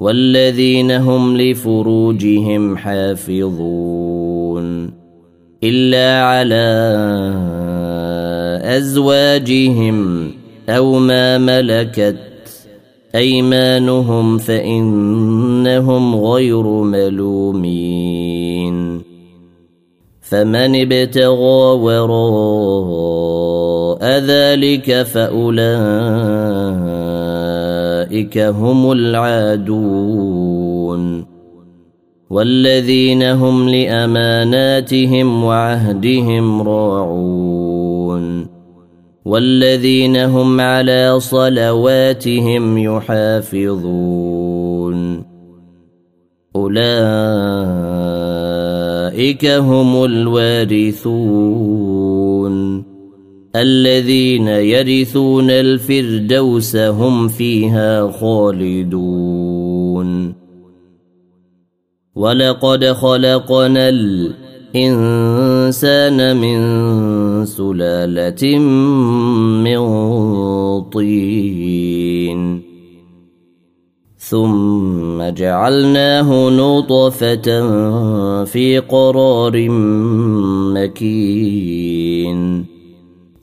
والذين هم لفروجهم حافظون إلا على أزواجهم أو ما ملكت أيمانهم فإنهم غير ملومين فمن ابتغى وراء ذلك فأولئك هم العادون والذين هم لاماناتهم وعهدهم راعون والذين هم على صلواتهم يحافظون اولئك هم الوارثون الذين يرثون الفردوس هم فيها خالدون. ولقد خلقنا الإنسان من سلالة من طين. ثم جعلناه نطفة في قرار مكين.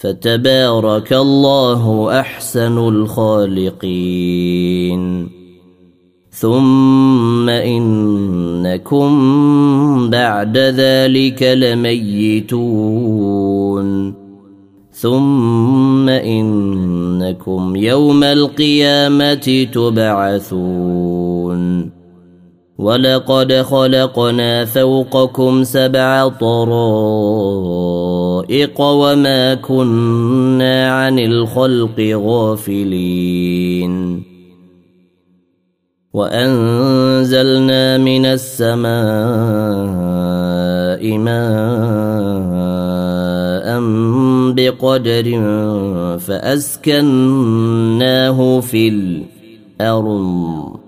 فتبارك الله أحسن الخالقين. ثم إنكم بعد ذلك لميتون. ثم إنكم يوم القيامة تبعثون. ولقد خلقنا فوقكم سبع طرائق. وما كنا عن الخلق غافلين. وأنزلنا من السماء ماء بقدر فأسكناه في الأرض.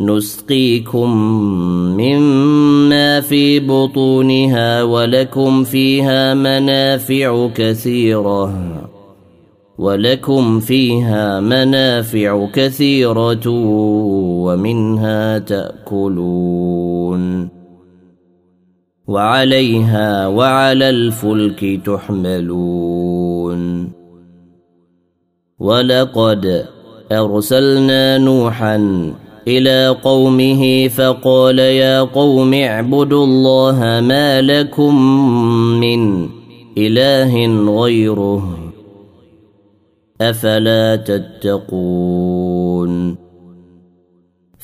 نسقيكم مما في بطونها ولكم فيها منافع كثيرة. ولكم فيها منافع كثيرة ومنها تأكلون. وعليها وعلى الفلك تحملون. ولقد أرسلنا نوحا إلى قومه فقال يا قوم اعبدوا الله ما لكم من إله غيره أفلا تتقون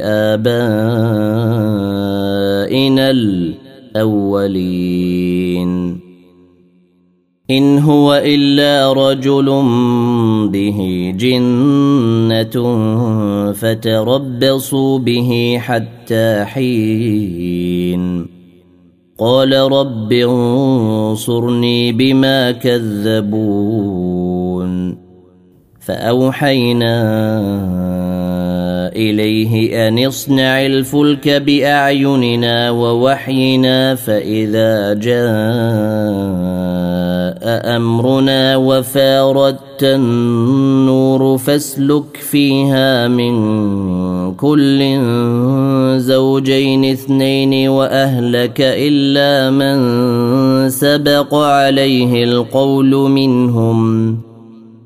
آبائنا الأولين. إن هو إلا رجل به جنة فتربصوا به حتى حين. قال رب انصرني بما كذبون. فأوحينا إليه أن اصنع الفلك بأعيننا ووحينا فإذا جاء أمرنا وفاردت النور فاسلك فيها من كل زوجين اثنين وأهلك إلا من سبق عليه القول منهم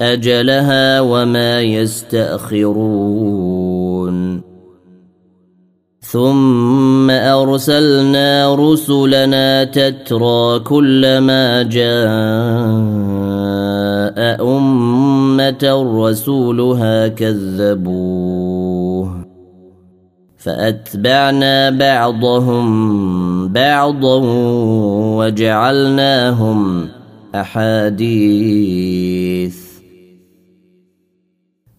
أجلها وما يستأخرون. ثم أرسلنا رسلنا تترى كلما جاء أمة رسولها كذبوه. فأتبعنا بعضهم بعضا وجعلناهم أحاديث.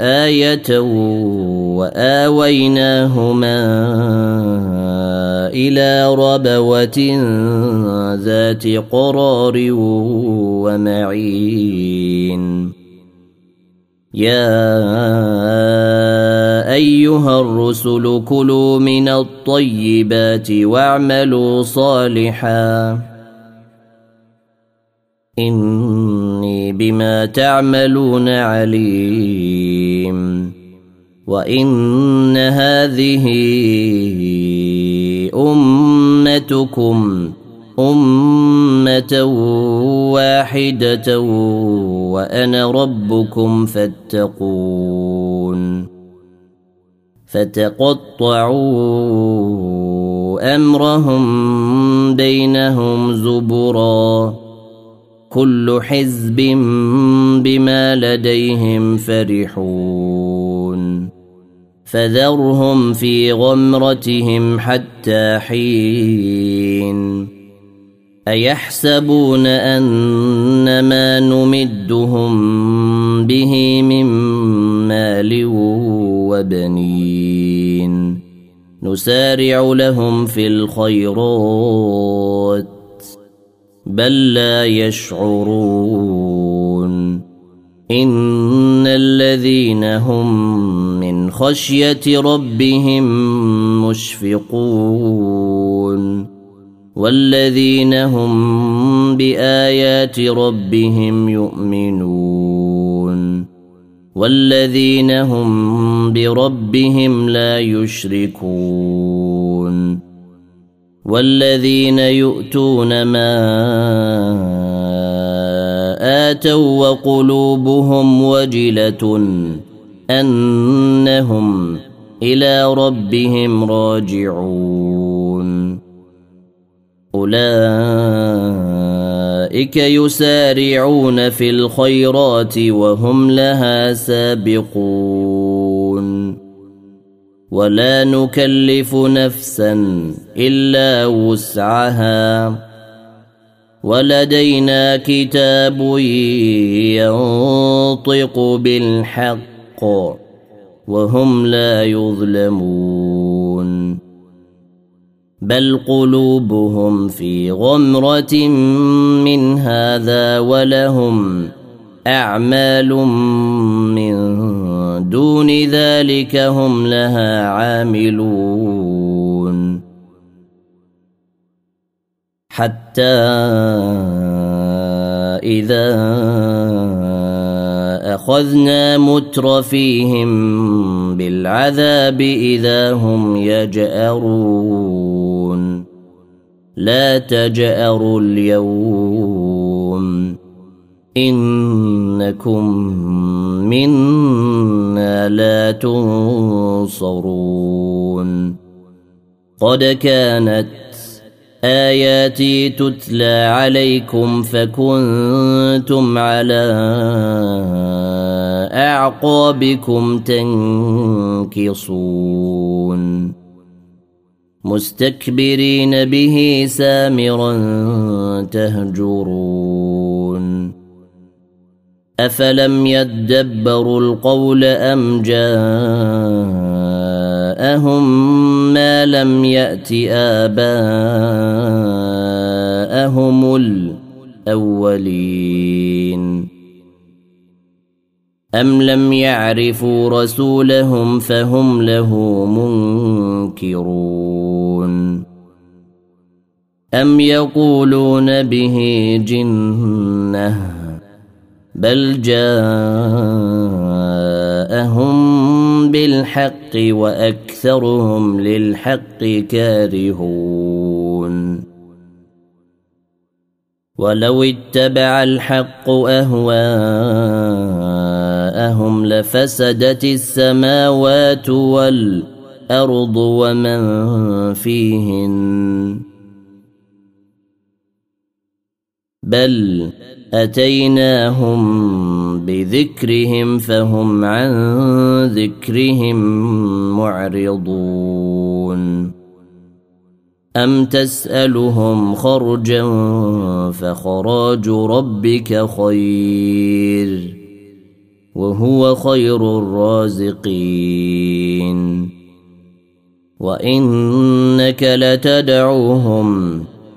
آية وآويناهما إلى ربوة ذات قرار ومعين. يا أيها الرسل كلوا من الطيبات واعملوا صالحا. إني بما تعملون عليم. وان هذه امتكم امه واحدة وأنا ربكم فاتقون فتقطعوا امرهم بينهم زبرا كل حزب بما لديهم فرحون فذرهم في غمرتهم حتى حين. أيحسبون ان ما نمدهم به من مال وبنين. نسارع لهم في الخيرات بل لا يشعرون. إن الذين هم من خشية ربهم مشفقون والذين هم بآيات ربهم يؤمنون والذين هم بربهم لا يشركون والذين يؤتون ما آتوا وقلوبهم وجلة أنهم إلى ربهم راجعون. أولئك يسارعون في الخيرات وهم لها سابقون. ولا نكلف نفسا إلا وسعها. ولدينا كتاب ينطق بالحق. وهم لا يظلمون بل قلوبهم في غمرة من هذا ولهم أعمال من دون ذلك هم لها عاملون. حتى إذا أخذنا مترفيهم بالعذاب إذا هم يجأرون. لا تجأروا اليوم. إنكم منا لا تنصرون. قد كانت آياتي تتلى عليكم فكنتم على أعقابكم تنكصون. مستكبرين به سامرا تهجرون. أفلم يدبروا القول أم جاءهم ما لم يأت آباءهم الأولين. أم لم يعرفوا رسولهم فهم له منكرون. أم يقولون به جنة بل جاءهم بالحق وأكثرهم للحق كارهون. ولو اتبع الحق أهواءهم لفسدت السماوات والأرض ومن فيهن. بل اتيناهم بذكرهم فهم عن ذكرهم معرضون ام تسالهم خرجا فخراج ربك خير وهو خير الرازقين وانك لتدعوهم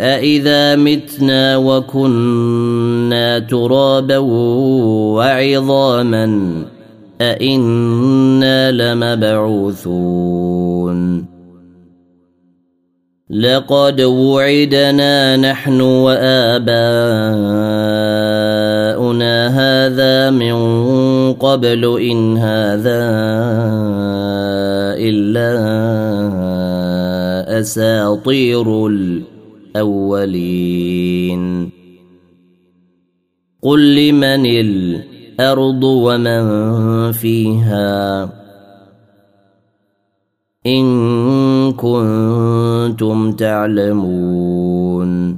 أإذا متنا وكنا ترابا وعظاما أإنا لمبعوثون لقد وعدنا نحن وآباؤنا هذا من قبل إن هذا إلا اساطير الأولين. قل لمن الأرض ومن فيها؟ إن كنتم تعلمون.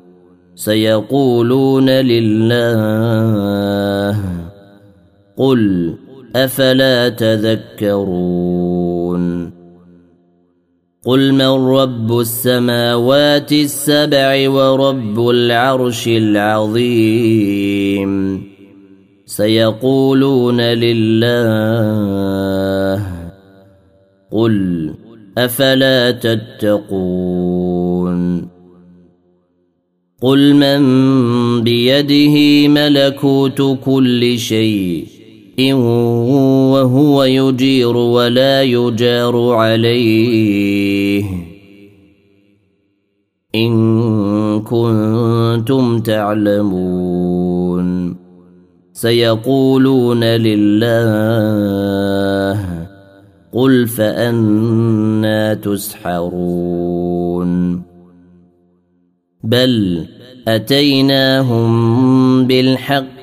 سيقولون لله قل أفلا تذكرون؟ قل من رب السماوات السبع ورب العرش العظيم سيقولون لله قل افلا تتقون قل من بيده ملكوت كل شيء وهو يجير ولا يجار عليه. إن كنتم تعلمون. سيقولون لله قل فأنا تسحرون. بل أتيناهم بالحق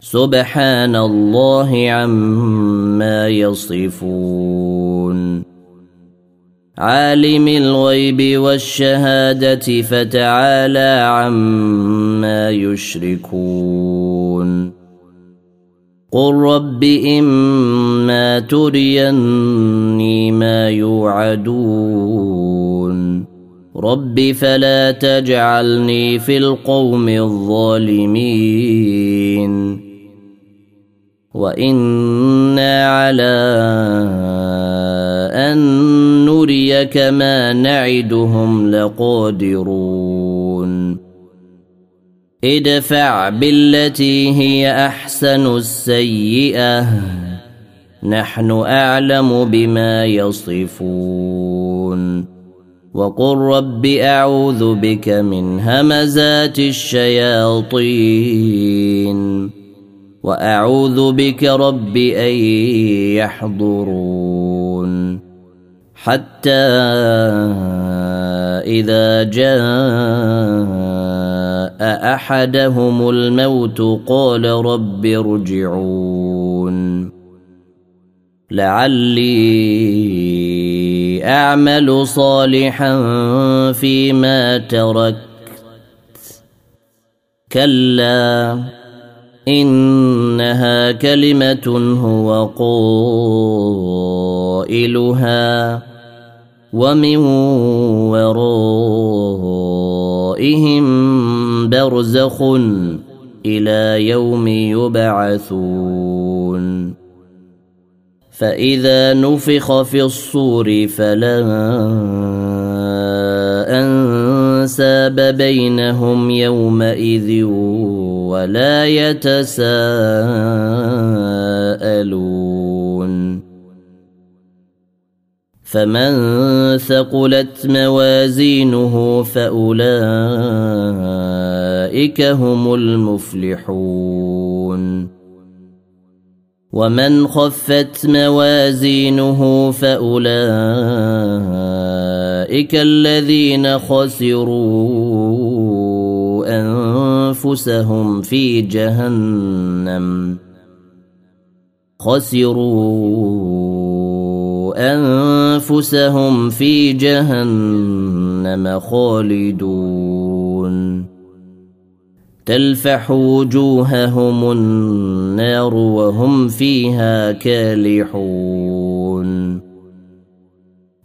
سبحان الله عما يصفون. عالم الغيب والشهادة فتعالى عما يشركون. قل رب إما تريني ما يوعدون. رب فلا تجعلني في القوم الظالمين. وأنا على ان نريك ما نعدهم لقادرون ادفع بالتي هي احسن السيئه نحن اعلم بما يصفون وقل رب اعوذ بك من همزات الشياطين وأعوذ بك رب أن يحضرون. حتى إذا جاء أحدهم الموت قال رب ارجعون. لعلي أعمل صالحا فيما تركت. كلا إنها كلمة هو قائلها ومن ورائهم برزخ إلى يوم يبعثون. فإذا نفخ في الصور فلا أنساب بينهم يومئذ ولا يتساءلون فمن ثقلت موازينه فاولئك هم المفلحون ومن خفت موازينه فاولئك الذين خسروا انفسهم في جهنم خسروا انفسهم في جهنم خالدون تلفح وجوههم النار وهم فيها كالحون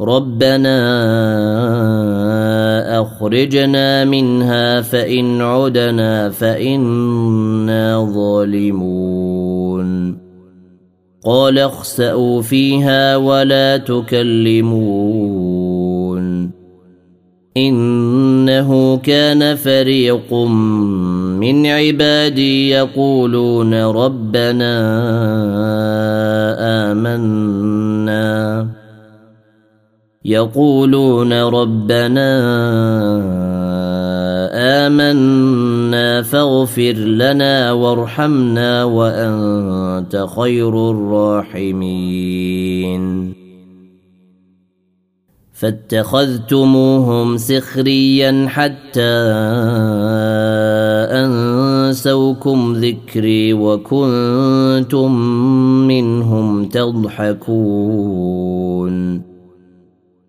ربنا أخرجنا منها فإن عدنا فإنا ظالمون. قال اخسأوا فيها ولا تكلمون. إنه كان فريق من عبادي يقولون ربنا آمنا. يقولون ربنا آمنا فاغفر لنا وارحمنا وأنت خير الراحمين. فاتخذتموهم سخريا حتى أنسوكم ذكري وكنتم منهم تضحكون.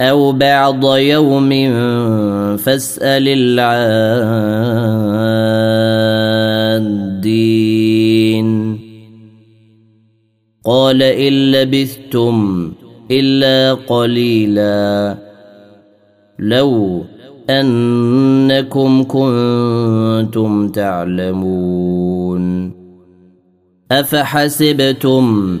أو بعض يوم فاسال العادين قال ان لبثتم الا قليلا لو انكم كنتم تعلمون افحسبتم